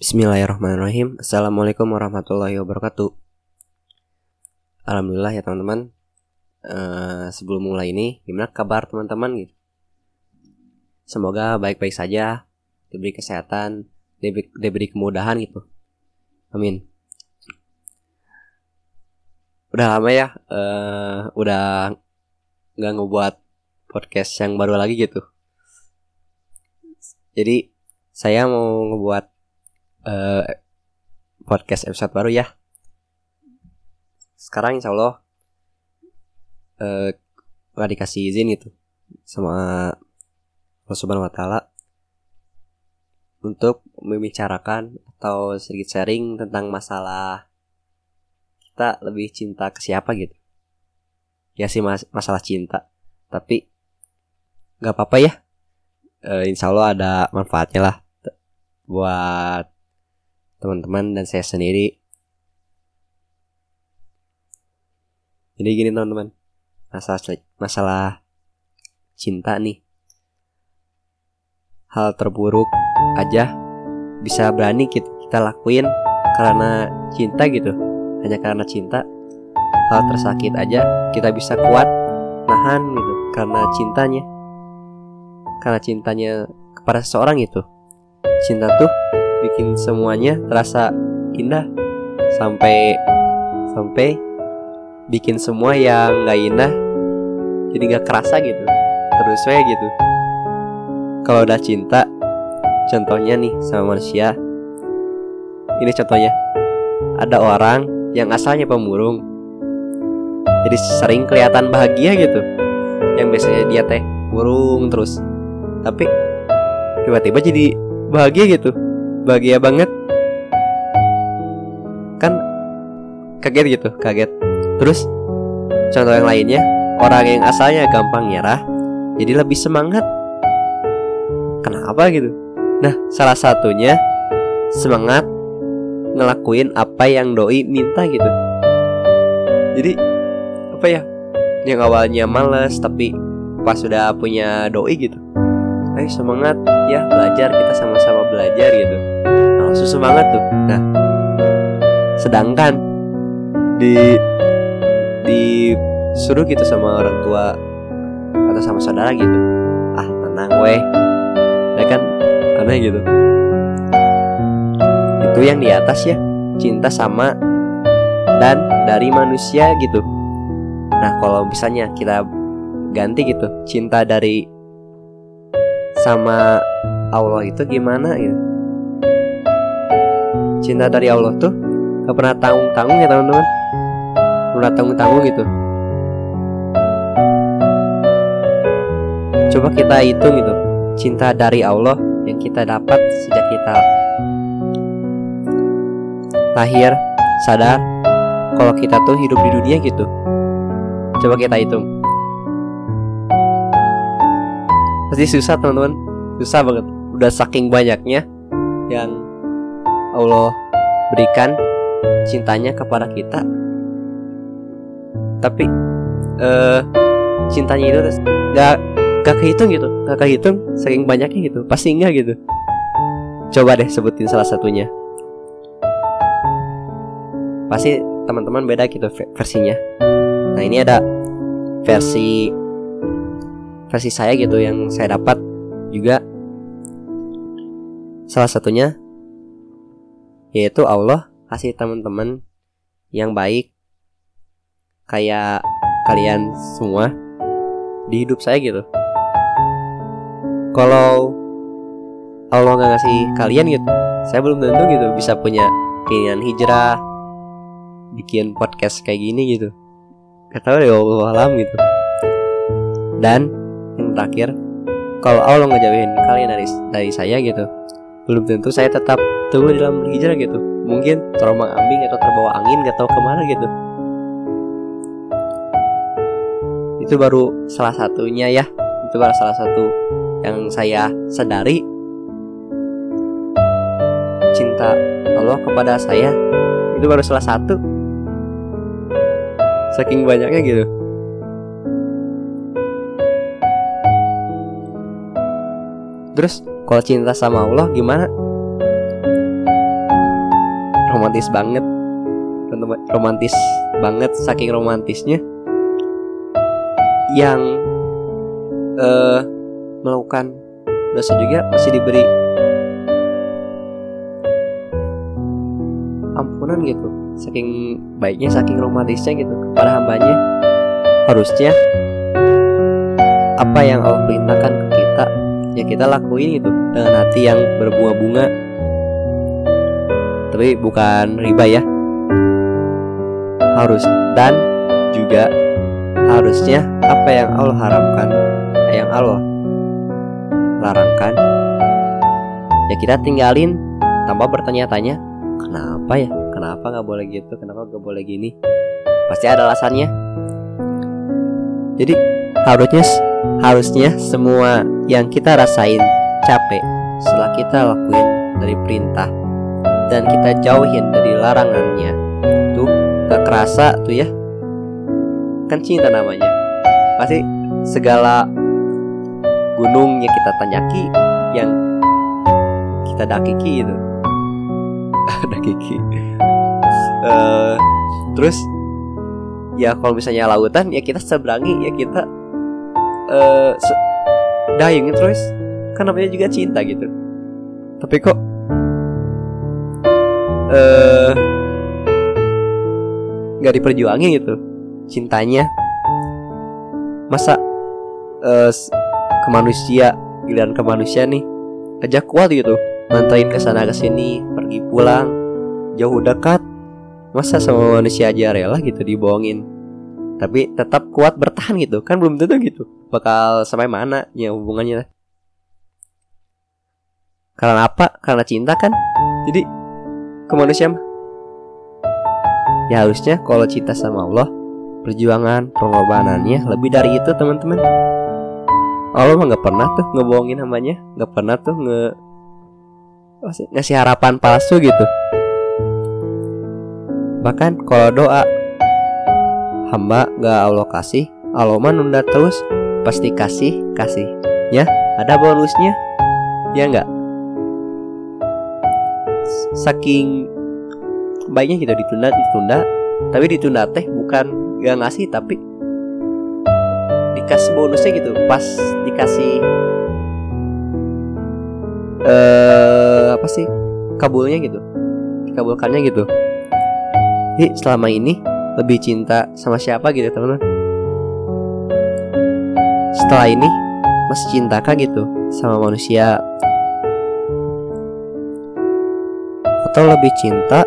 Bismillahirrahmanirrahim. Assalamualaikum warahmatullahi wabarakatuh. Alhamdulillah ya teman-teman. Uh, Sebelum mulai ini Gimana kabar teman-teman gitu? Semoga baik-baik saja Diberi kesehatan Diberi, diberi kemudahan gitu. Amin. Udah lama ya uh, Udah Gak ngebuat Podcast yang baru lagi gitu. Jadi Saya mau ngebuat uh, podcast episode baru ya. Sekarang insya Allah uh, gak dikasih izin itu sama Allah Subhanahu Wa Taala untuk membicarakan atau sedikit sharing tentang masalah kita lebih cinta ke siapa gitu. Ya sih mas masalah cinta, tapi nggak apa-apa ya. Uh, insya Allah ada manfaatnya lah buat teman-teman dan saya sendiri. Jadi gini teman-teman, masalah masalah cinta nih. Hal terburuk aja bisa berani kita, kita lakuin karena cinta gitu. Hanya karena cinta. Hal tersakit aja kita bisa kuat nahan gitu karena cintanya. Karena cintanya kepada seseorang itu. Cinta tuh bikin semuanya terasa indah. Sampai sampai bikin semua yang nggak indah jadi nggak kerasa gitu. Terus saya gitu. Kalau udah cinta contohnya nih sama manusia. Ini contohnya. Ada orang yang asalnya pemurung. Jadi sering kelihatan bahagia gitu. Yang biasanya dia teh burung terus. Tapi tiba-tiba jadi bahagia gitu bahagia banget. Kan kaget gitu kaget. Terus contoh yang lainnya orang yang asalnya gampang nyerah jadi lebih semangat. Kenapa gitu? Nah salah satunya semangat ngelakuin apa yang doi minta gitu. Jadi apa ya? Yang awalnya males tapi pas sudah punya doi gitu. Ayo semangat ya belajar kita sama-sama belajar gitu langsung semangat tuh. Nah sedangkan di disuruh gitu sama orang tua atau sama saudara gitu ah tenang weh. Ya kan? Aneh gitu. Itu yang di atas ya cinta sama dan dari manusia gitu. Nah kalau misalnya kita ganti gitu cinta dari sama Allah itu gimana gitu cinta dari Allah tuh gak pernah tanggung-tanggung ya teman-teman. Pernah tanggung-tanggung gitu. Coba kita hitung gitu cinta dari Allah yang kita dapat sejak kita lahir sadar kalau kita tuh hidup di dunia gitu. Coba kita hitung. Pasti susah teman-teman. Susah banget. Udah saking banyaknya yang Allah berikan cintanya kepada kita. Tapi uh, cintanya itu gak gak kehitung gitu. Gak kehitung saking banyaknya gitu. Pasti enggak gitu. Coba deh sebutin salah satunya. Pasti teman-teman beda gitu versinya. Nah ini ada versi versi saya gitu yang saya dapat juga. Salah satunya yaitu Allah kasih teman-teman yang baik. Kayak kalian semua di hidup saya gitu. Kalau Allah nggak ngasih kalian gitu saya belum tentu gitu bisa punya keinginan hijrah bikin podcast kayak gini gitu. Tahu ya Allah alam gitu. Dan yang terakhir kalau Allah ngejauhin kalian dari dari saya gitu belum tentu saya tetap tunggu dalam hijrah gitu. Mungkin terombang ambing atau terbawa angin gak tahu ke mana gitu. Itu baru salah satunya ya. Itu baru salah satu yang saya sadari. Cinta Allah kepada saya. Itu baru salah satu. Saking banyaknya gitu. Terus kalau cinta sama Allah gimana? Romantis banget. Romantis banget saking romantisnya. Yang uh, melakukan dosa juga masih diberi ampunan gitu. Saking baiknya saking romantisnya gitu kepada hambanya. Harusnya apa yang Allah perintahkan ke kita ya kita lakuin itu dengan hati yang berbunga-bunga tapi bukan riba ya. Harus dan juga harusnya apa yang Allah haramkan yang Allah larangkan ya kita tinggalin tanpa bertanya-tanya kenapa ya? Kenapa nggak boleh gitu? Kenapa nggak boleh gini? Pasti ada alasannya. Jadi harusnya harusnya semua yang kita rasain capek setelah kita lakuin dari perintah dan kita jauhin dari larangannya. Tuh gak kerasa tuh ya. Kan cinta namanya. Pasti segala gunung yang kita tanjaki yang kita dakiki gitu dakiki. Uh, terus ya kalau misalnya lautan ya kita seberangi ya kita uh, se dayungin terus. Kan namanya juga cinta gitu. Tapi kok uh, nggak diperjuangin gitu cintanya. Masa uh, ke manusia giliran ke nih aja kuat gitu. Nganterin ke sana ke sini pergi pulang. Jauh dekat masa sama manusia aja rela gitu dibohongin. Tapi tetap kuat bertahan gitu. Kan belum tentu gitu bakal sampai mana ya hubungannya. Karena apa? Karena cinta kan? Jadi ke manusia mah ya harusnya kalau cinta sama Allah perjuangan pengorbanannya lebih dari itu teman-teman. Allah mah nggak pernah tuh ngebohongin namanya nggak pernah tuh nge ngasih harapan palsu gitu. Bahkan kalau doa hamba gak Allah kasih Allah mah nunda terus pasti kasih kasih. Ya ada bonusnya. Ya nggak saking baiknya kita ditunda ditunda. Tapi ditunda teh bukan gak ngasih tapi dikasih bonusnya gitu. Pas dikasih eh apa sih kabulnya gitu. Dikabulkannya gitu. Jadi selama ini lebih cinta sama siapa gitu teman-teman? Setelah ini masih cinta kah gitu sama manusia atau lebih cinta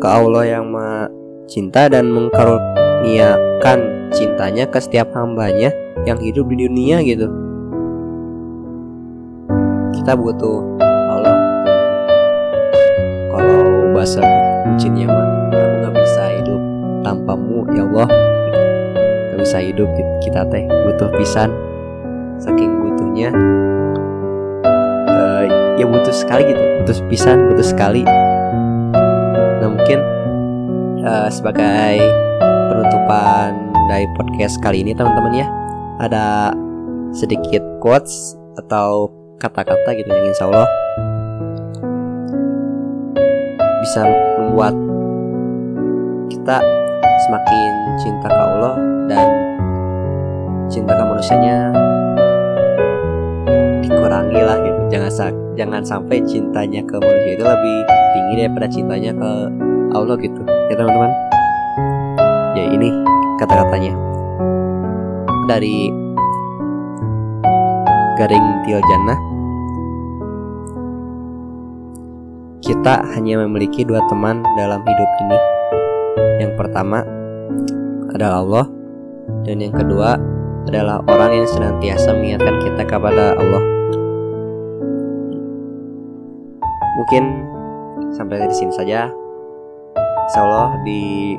ke Allah yang ma cinta dan mengkaruniakan cintanya ke setiap hambanya yang hidup di dunia gitu. Kita butuh Allah. Kalau bahasa bucinnya mah aku nggak bisa hidup tanpamu ya Allah. Nggak bisa hidup kita teh. Butuh pisan. Saking butuhnya. uh, ya butuh sekali gitu butuh pisan butuh sekali. Nah mungkin uh, sebagai penutupan dari podcast kali ini teman-teman ya ada sedikit quotes atau kata-kata gitu yang insya Allah bisa membuat kita semakin cinta ke Allah dan cinta ke manusianya dikurangi lah gitu. Jangan jangan sampai cintanya ke manusia itu lebih tinggi daripada cintanya ke Allah gitu. Ya teman-teman? Ya ini kata-katanya. Dari Garing Tio kita hanya memiliki dua teman dalam hidup ini. Yang pertama adalah Allah dan yang kedua adalah orang yang senantiasa mengingatkan kita kepada Allah mungkin sampai di sini saja Insya Allah di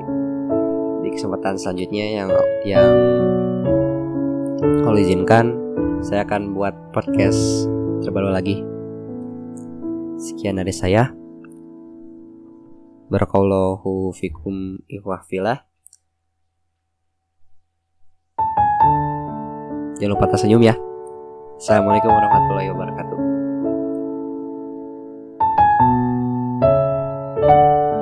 di kesempatan selanjutnya yang yang kalau izinkan saya akan buat podcast terbaru lagi. Sekian dari saya. Barakallahu fikum ikhwah filah. Jangan lupa tersenyum ya. Assalamualaikum warahmatullahi wabarakatuh. Thank you.